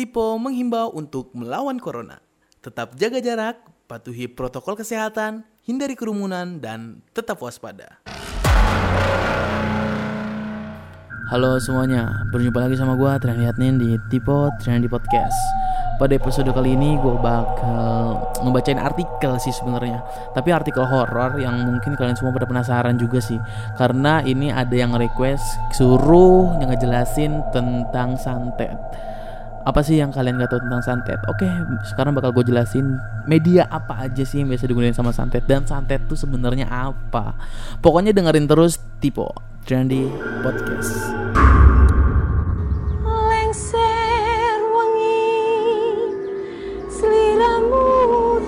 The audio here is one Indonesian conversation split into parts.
Tipo menghimbau untuk melawan corona. Tetap jaga jarak, patuhi protokol kesehatan, hindari kerumunan, dan tetap waspada. Halo semuanya, berjumpa lagi sama gue Trian Yatnin di Tipo Trian di Podcast. Pada episode kali ini gue bakal ngebacain artikel sih sebenarnya, tapi artikel horor yang mungkin kalian semua pada penasaran juga sih, karena ini ada yang request suruh yang ngejelasin tentang santet. Apa sih yang kalian gak tahu tentang santet? Oke, sekarang bakal gue jelasin media apa aja sih yang biasa digunakan sama santet dan santet tuh sebenarnya apa. Pokoknya dengerin terus Tipo Trendy Podcast. lengser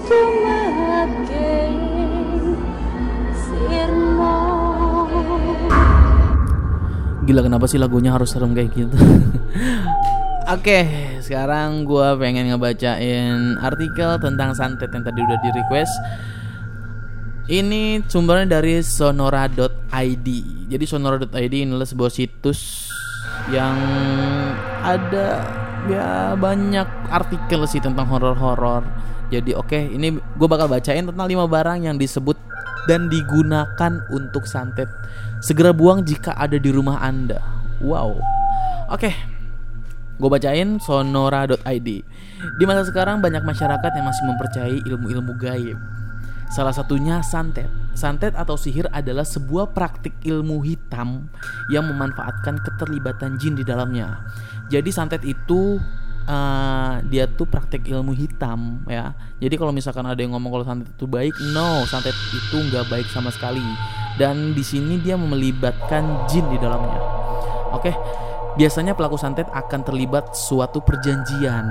tumake sirmo Gila kenapa sih lagunya harus serem kayak gitu Oke, sekarang gue pengen ngebacain artikel tentang santet yang tadi udah di request Ini sumbernya dari sonora.id Jadi sonora.id inilah sebuah situs yang ada ya banyak artikel sih tentang horor-horor. Jadi oke, ini gue bakal bacain tentang 5 barang yang disebut dan digunakan untuk santet. Segera buang jika ada di rumah Anda. Wow. Oke, Gue bacain sonora.id Di masa sekarang banyak masyarakat yang masih mempercayai ilmu-ilmu gaib. Salah satunya santet. Santet atau sihir adalah sebuah praktik ilmu hitam Yang memanfaatkan keterlibatan jin di dalamnya. Jadi santet itu eh, Dia tuh praktik ilmu hitam ya. Jadi kalau misalkan ada yang ngomong kalau santet itu baik No, santet itu nggak baik sama sekali. Dan di sini dia melibatkan jin di dalamnya. Oke, biasanya pelaku santet akan terlibat suatu perjanjian.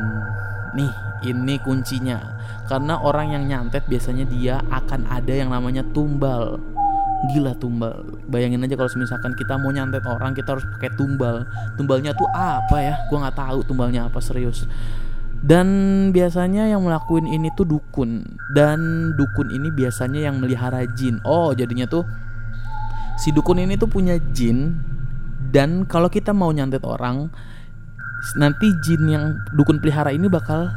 Nih, ini kuncinya. Karena orang yang nyantet biasanya dia akan ada yang namanya tumbal. Gila tumbal. Bayangin aja kalau misalkan kita mau nyantet orang, kita harus pakai tumbal. Tumbalnya tuh apa ya? Gua nggak tahu tumbalnya apa serius. Dan biasanya yang melakuin ini tuh dukun. Dan dukun ini biasanya yang melihara jin. Oh, jadinya tuh si dukun ini tuh punya jin dan kalau kita mau nyantet orang nanti jin yang dukun pelihara ini bakal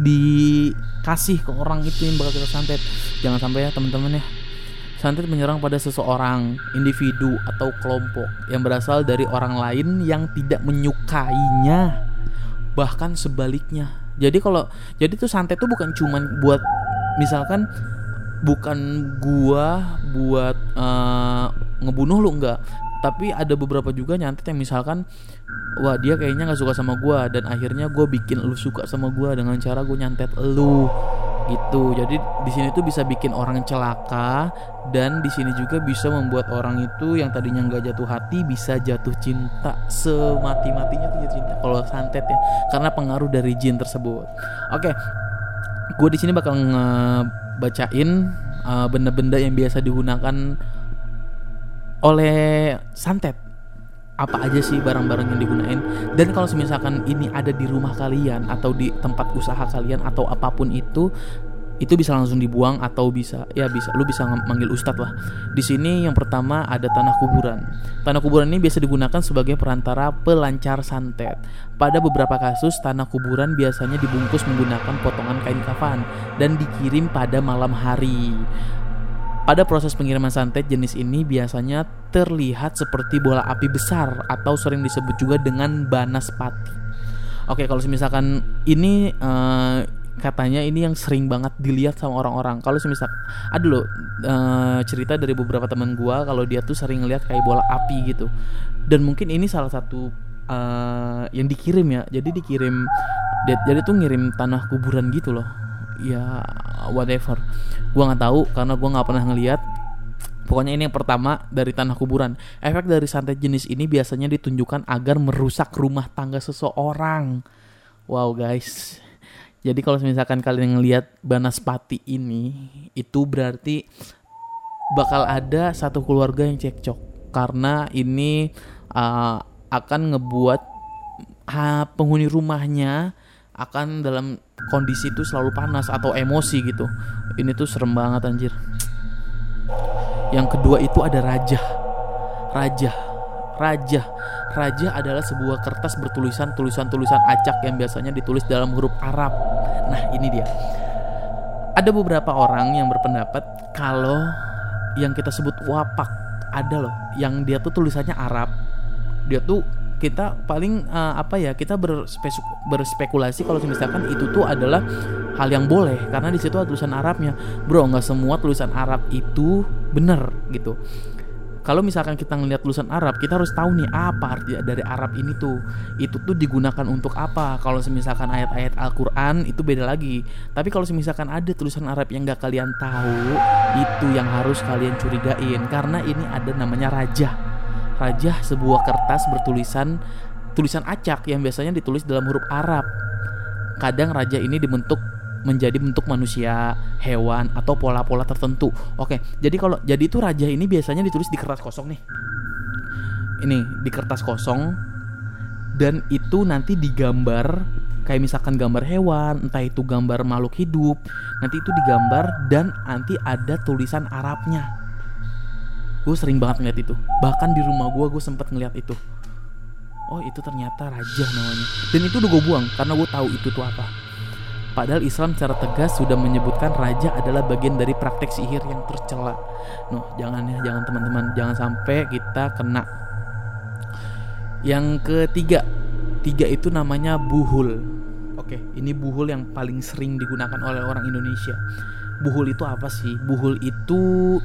dikasih ke orang itu yang bakal kita santet. Jangan sampai ya teman-teman ya. Santet menyerang pada seseorang individu atau kelompok yang berasal dari orang lain yang tidak menyukainya bahkan sebaliknya. Jadi kalau jadi tuh santet tuh bukan cuman buat misalkan bukan gua buat eh, ngebunuh lu enggak tapi ada beberapa juga nyantet yang misalkan wah dia kayaknya nggak suka sama gua dan akhirnya gue bikin lu suka sama gua dengan cara gue nyantet lu. Gitu. Jadi di sini tuh bisa bikin orang celaka dan di sini juga bisa membuat orang itu yang tadinya nggak jatuh hati bisa jatuh cinta. Semati matinya tuh jatuh cinta kalau santet ya karena pengaruh dari jin tersebut. Oke gue di sini bakal ngebacain uh, benda-benda yang biasa digunakan oleh santet apa aja sih barang-barang yang digunain? Dan kalau misalkan ini ada di rumah kalian atau di tempat usaha kalian atau apa pun itu itu bisa langsung dibuang atau bisa ya bisa lu bisa ng- manggil ustadz lah. Di sini yang pertama ada tanah kuburan. Tanah kuburan ini biasa digunakan sebagai perantara pelancar santet. Pada beberapa kasus tanah kuburan biasanya dibungkus menggunakan potongan kain kafan dan dikirim pada malam hari pada proses pengiriman santet jenis ini biasanya terlihat seperti bola api besar atau sering disebut juga dengan banaspati. Oke, kalau misalkan ini eh, katanya ini yang sering banget dilihat sama orang-orang. Kalau semisal ada loh eh, cerita dari beberapa teman gua kalau dia tuh sering lihat kayak bola api gitu. Dan mungkin ini salah satu eh, yang dikirim ya. Jadi dikirim jadi tuh ngirim tanah kuburan gitu loh. Ya whatever. Gua nggak tahu karena gua nggak pernah ngeliat Pokoknya ini yang pertama dari tanah kuburan. Efek dari santet jenis ini biasanya ditunjukkan agar merusak rumah tangga seseorang. Wow guys. Jadi kalau misalkan kalian ngelihat banaspati ini, itu berarti bakal ada satu keluarga yang cekcok karena ini uh, akan ngebuat uh, penghuni rumahnya akan dalam kondisi itu selalu panas atau emosi gitu. Ini tuh serem banget anjir. Yang kedua itu ada raja. Raja. Raja. Raja adalah sebuah kertas bertulisan tulisan-tulisan acak yang biasanya ditulis dalam huruf Arab. Nah, ini dia. Ada beberapa orang yang berpendapat kalau yang kita sebut wapak ada loh yang dia tuh tulisannya Arab. Dia tuh kita paling uh, apa ya kita berspeku, berspekulasi kalau misalkan itu tuh adalah hal yang boleh karena di situ ada tulisan Arabnya. Bro nggak semua tulisan Arab itu bener gitu. Kalau misalkan kita ngelihat tulisan Arab kita harus tahu nih apa arti dari Arab ini tuh. Itu tuh digunakan untuk apa? Kalau misalkan ayat-ayat Al-Quran itu beda lagi. Tapi kalau misalkan ada tulisan Arab yang gak kalian tahu itu yang harus kalian curigain. Karena ini ada namanya raja Rajah sebuah kertas bertulisan tulisan acak yang biasanya ditulis dalam huruf Arab. Kadang raja ini dibentuk menjadi bentuk manusia, hewan atau pola-pola tertentu. Oke, jadi kalau jadi itu raja ini biasanya ditulis di kertas kosong nih. Ini di kertas kosong dan itu nanti digambar kayak misalkan gambar hewan, entah itu gambar makhluk hidup, nanti itu digambar dan nanti ada tulisan Arabnya gue sering banget ngeliat itu bahkan di rumah gue gue sempet ngeliat itu oh itu ternyata raja namanya dan itu udah gue buang karena gue tahu itu tuh apa Padahal Islam secara tegas sudah menyebutkan raja adalah bagian dari praktek sihir yang tercela. No, jangan ya, jangan teman-teman, jangan sampai kita kena. Yang ketiga, tiga itu namanya buhul. Oke, ini buhul yang paling sering digunakan oleh orang Indonesia. Buhul itu apa sih? Buhul itu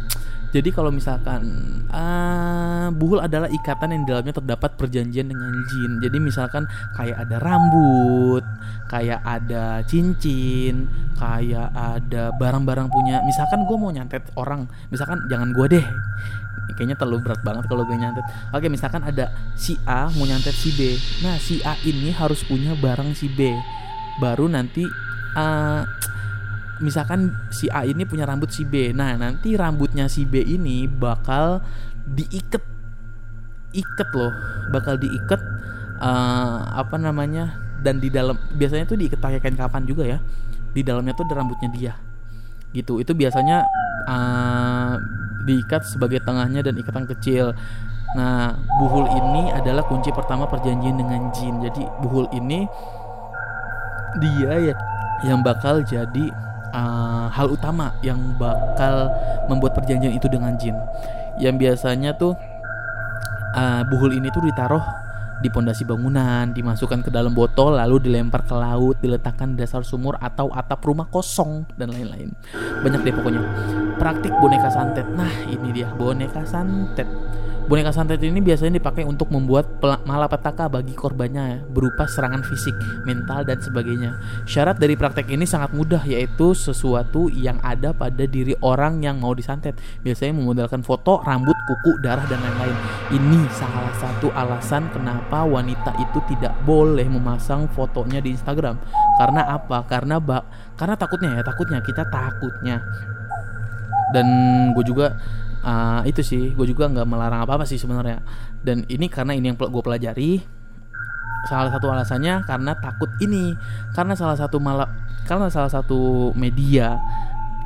jadi kalau misalkan uh, buhul adalah ikatan yang di dalamnya terdapat perjanjian dengan jin. Jadi misalkan kayak ada rambut, kayak ada cincin, kayak ada barang-barang punya. Misalkan gue mau nyantet orang, misalkan jangan gue deh. Kayaknya terlalu berat banget kalau gue nyantet. Oke, misalkan ada si A mau nyantet si B. Nah, si A ini harus punya barang si B. Baru nanti uh, misalkan si A ini punya rambut si B. Nah, nanti rambutnya si B ini bakal diikat ikat loh, bakal diikat uh, apa namanya? Dan di dalam biasanya tuh diikat pakai kain kapan juga ya. Di dalamnya tuh ada rambutnya dia. Gitu. Itu biasanya uh, diikat sebagai tengahnya dan ikatan kecil. Nah, buhul ini adalah kunci pertama perjanjian dengan jin. Jadi buhul ini dia ya yang bakal jadi uh, hal utama yang bakal membuat perjanjian itu dengan jin. Yang biasanya tuh uh, buhul ini tuh ditaruh di pondasi bangunan, dimasukkan ke dalam botol, lalu dilempar ke laut, diletakkan di dasar sumur atau atap rumah kosong dan lain-lain. Banyak deh pokoknya. Praktik boneka santet. Nah, ini dia boneka santet. Boneka santet ini biasanya dipakai untuk membuat malapetaka bagi korbannya berupa serangan fisik, mental, dan sebagainya. Syarat dari praktek ini sangat mudah yaitu sesuatu yang ada pada diri orang yang mau disantet. Biasanya memodalkan foto, rambut, kuku, darah, dan lain-lain. Ini salah satu alasan kenapa wanita itu tidak boleh memasang fotonya di Instagram. Karena apa? Karena bak karena takutnya ya, takutnya kita takutnya. Dan gue juga uh, itu sih gue juga nggak melarang apa apa sih sebenarnya. Dan ini karena ini yang gue pelajari. Salah satu alasannya karena takut ini. Karena salah satu malah karena salah satu media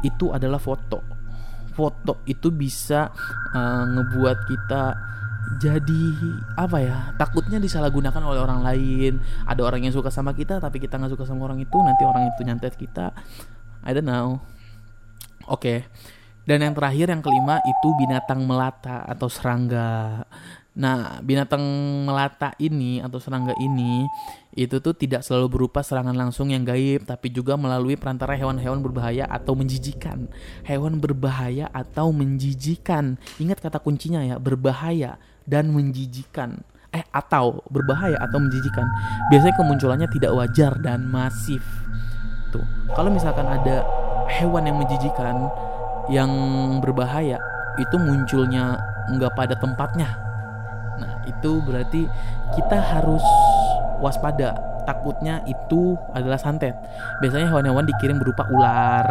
itu adalah foto. Foto itu bisa uh, ngebuat kita jadi apa ya takutnya disalahgunakan oleh orang lain. Ada orang yang suka sama kita tapi kita nggak suka sama orang itu nanti orang itu nyantet kita. I don't know. Oke. okay. Dan yang terakhir yang kelima itu binatang melata atau serangga. Nah, binatang melata ini atau serangga ini itu tuh tidak selalu berupa serangan langsung yang gaib, tapi juga melalui perantara hewan-hewan berbahaya atau menjijikan. Hewan berbahaya atau menjijikan. Ingat kata kuncinya ya, berbahaya dan menjijikan. Eh, atau berbahaya atau menjijikan. Biasanya kemunculannya tidak wajar dan masif. Tuh, kalau misalkan ada hewan yang menjijikan, yang berbahaya itu munculnya nggak pada tempatnya. Nah itu berarti kita harus waspada. Takutnya itu adalah santet. Biasanya hewan-hewan dikirim berupa ular,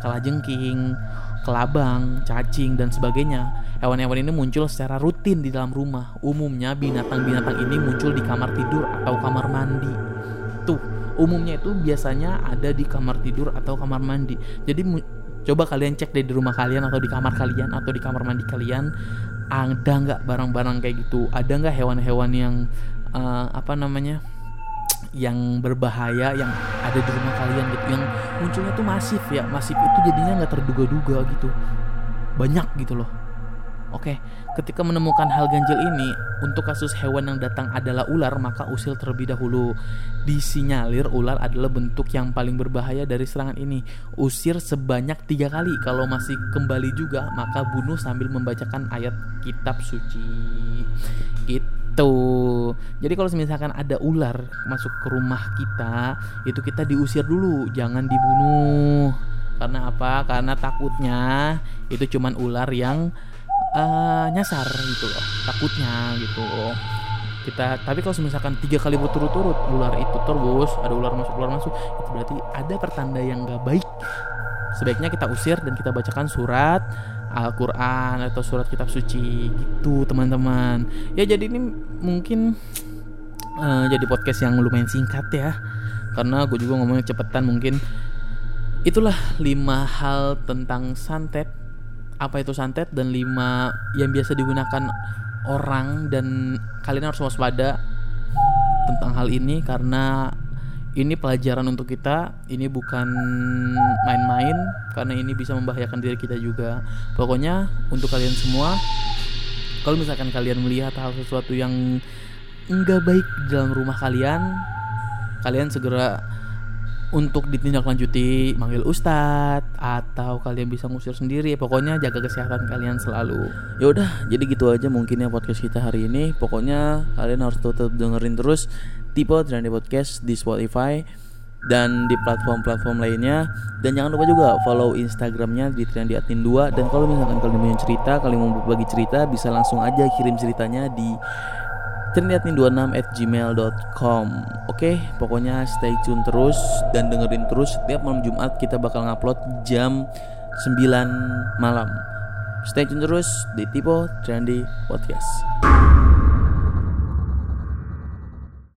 kalajengking, kelabang, cacing dan sebagainya. Hewan-hewan ini muncul secara rutin di dalam rumah. Umumnya binatang-binatang ini muncul di kamar tidur atau kamar mandi. Tuh, umumnya itu biasanya ada di kamar tidur atau kamar mandi. Jadi Coba kalian cek deh di rumah kalian atau di kamar kalian atau di kamar mandi kalian ada nggak barang-barang kayak gitu? Ada nggak hewan-hewan yang eh, apa namanya yang berbahaya yang ada di rumah kalian gitu? Yang munculnya tuh masif ya masif itu jadinya nggak terduga-duga gitu. Banyak gitu loh Oke, ketika menemukan hal ganjil ini, untuk kasus hewan yang datang adalah ular, maka usil terlebih dahulu. Disinyalir ular adalah bentuk yang paling berbahaya dari serangan ini. Usir sebanyak tiga kali. Kalau masih kembali juga, maka bunuh sambil membacakan ayat kitab suci. Gitu. Jadi kalau misalkan ada ular masuk ke rumah kita, itu kita diusir dulu, jangan dibunuh. Karena apa? Karena takutnya itu cuman ular yang eh, nyasar gitu loh takutnya gitu loh. Kita tapi kalau misalkan tiga kali berturut-turut ular itu terus ada ular masuk ular masuk itu berarti ada pertanda yang gak baik. Sebaiknya kita usir dan kita bacakan surat Al-Quran atau surat kitab suci gitu teman-teman. Ya jadi ini mungkin eh, jadi podcast yang lumayan singkat ya. Karena gue juga ngomongnya cepetan mungkin. Itulah lima hal tentang santet apa itu santet dan lima yang biasa digunakan orang dan kalian harus waspada tentang hal ini karena ini pelajaran untuk kita ini bukan main-main karena ini bisa membahayakan diri kita juga. Pokoknya untuk kalian semua kalau misalkan kalian melihat hal sesuatu yang enggak baik dalam rumah kalian kalian segera untuk ditindaklanjuti manggil ustadz atau kalian bisa ngusir sendiri. Pokoknya jaga kesehatan kalian selalu. Ya udah jadi gitu aja mungkin ya podcast kita hari ini. Pokoknya kalian harus tetap dengerin terus tipe Trendy Podcast di Spotify dan di platform-platform lainnya. Dan jangan lupa juga follow Instagramnya di Trendy Admin 2 dan kalau misalkan kalian punya cerita kalian mau berbagi cerita bisa langsung aja kirim ceritanya di trendyadmin26 at gmail.com Oke pokoknya stay tune terus dan dengerin terus setiap malam Jumat kita bakal ngupload jam 9 malam. Stay tune terus di Tipo Trendy Podcast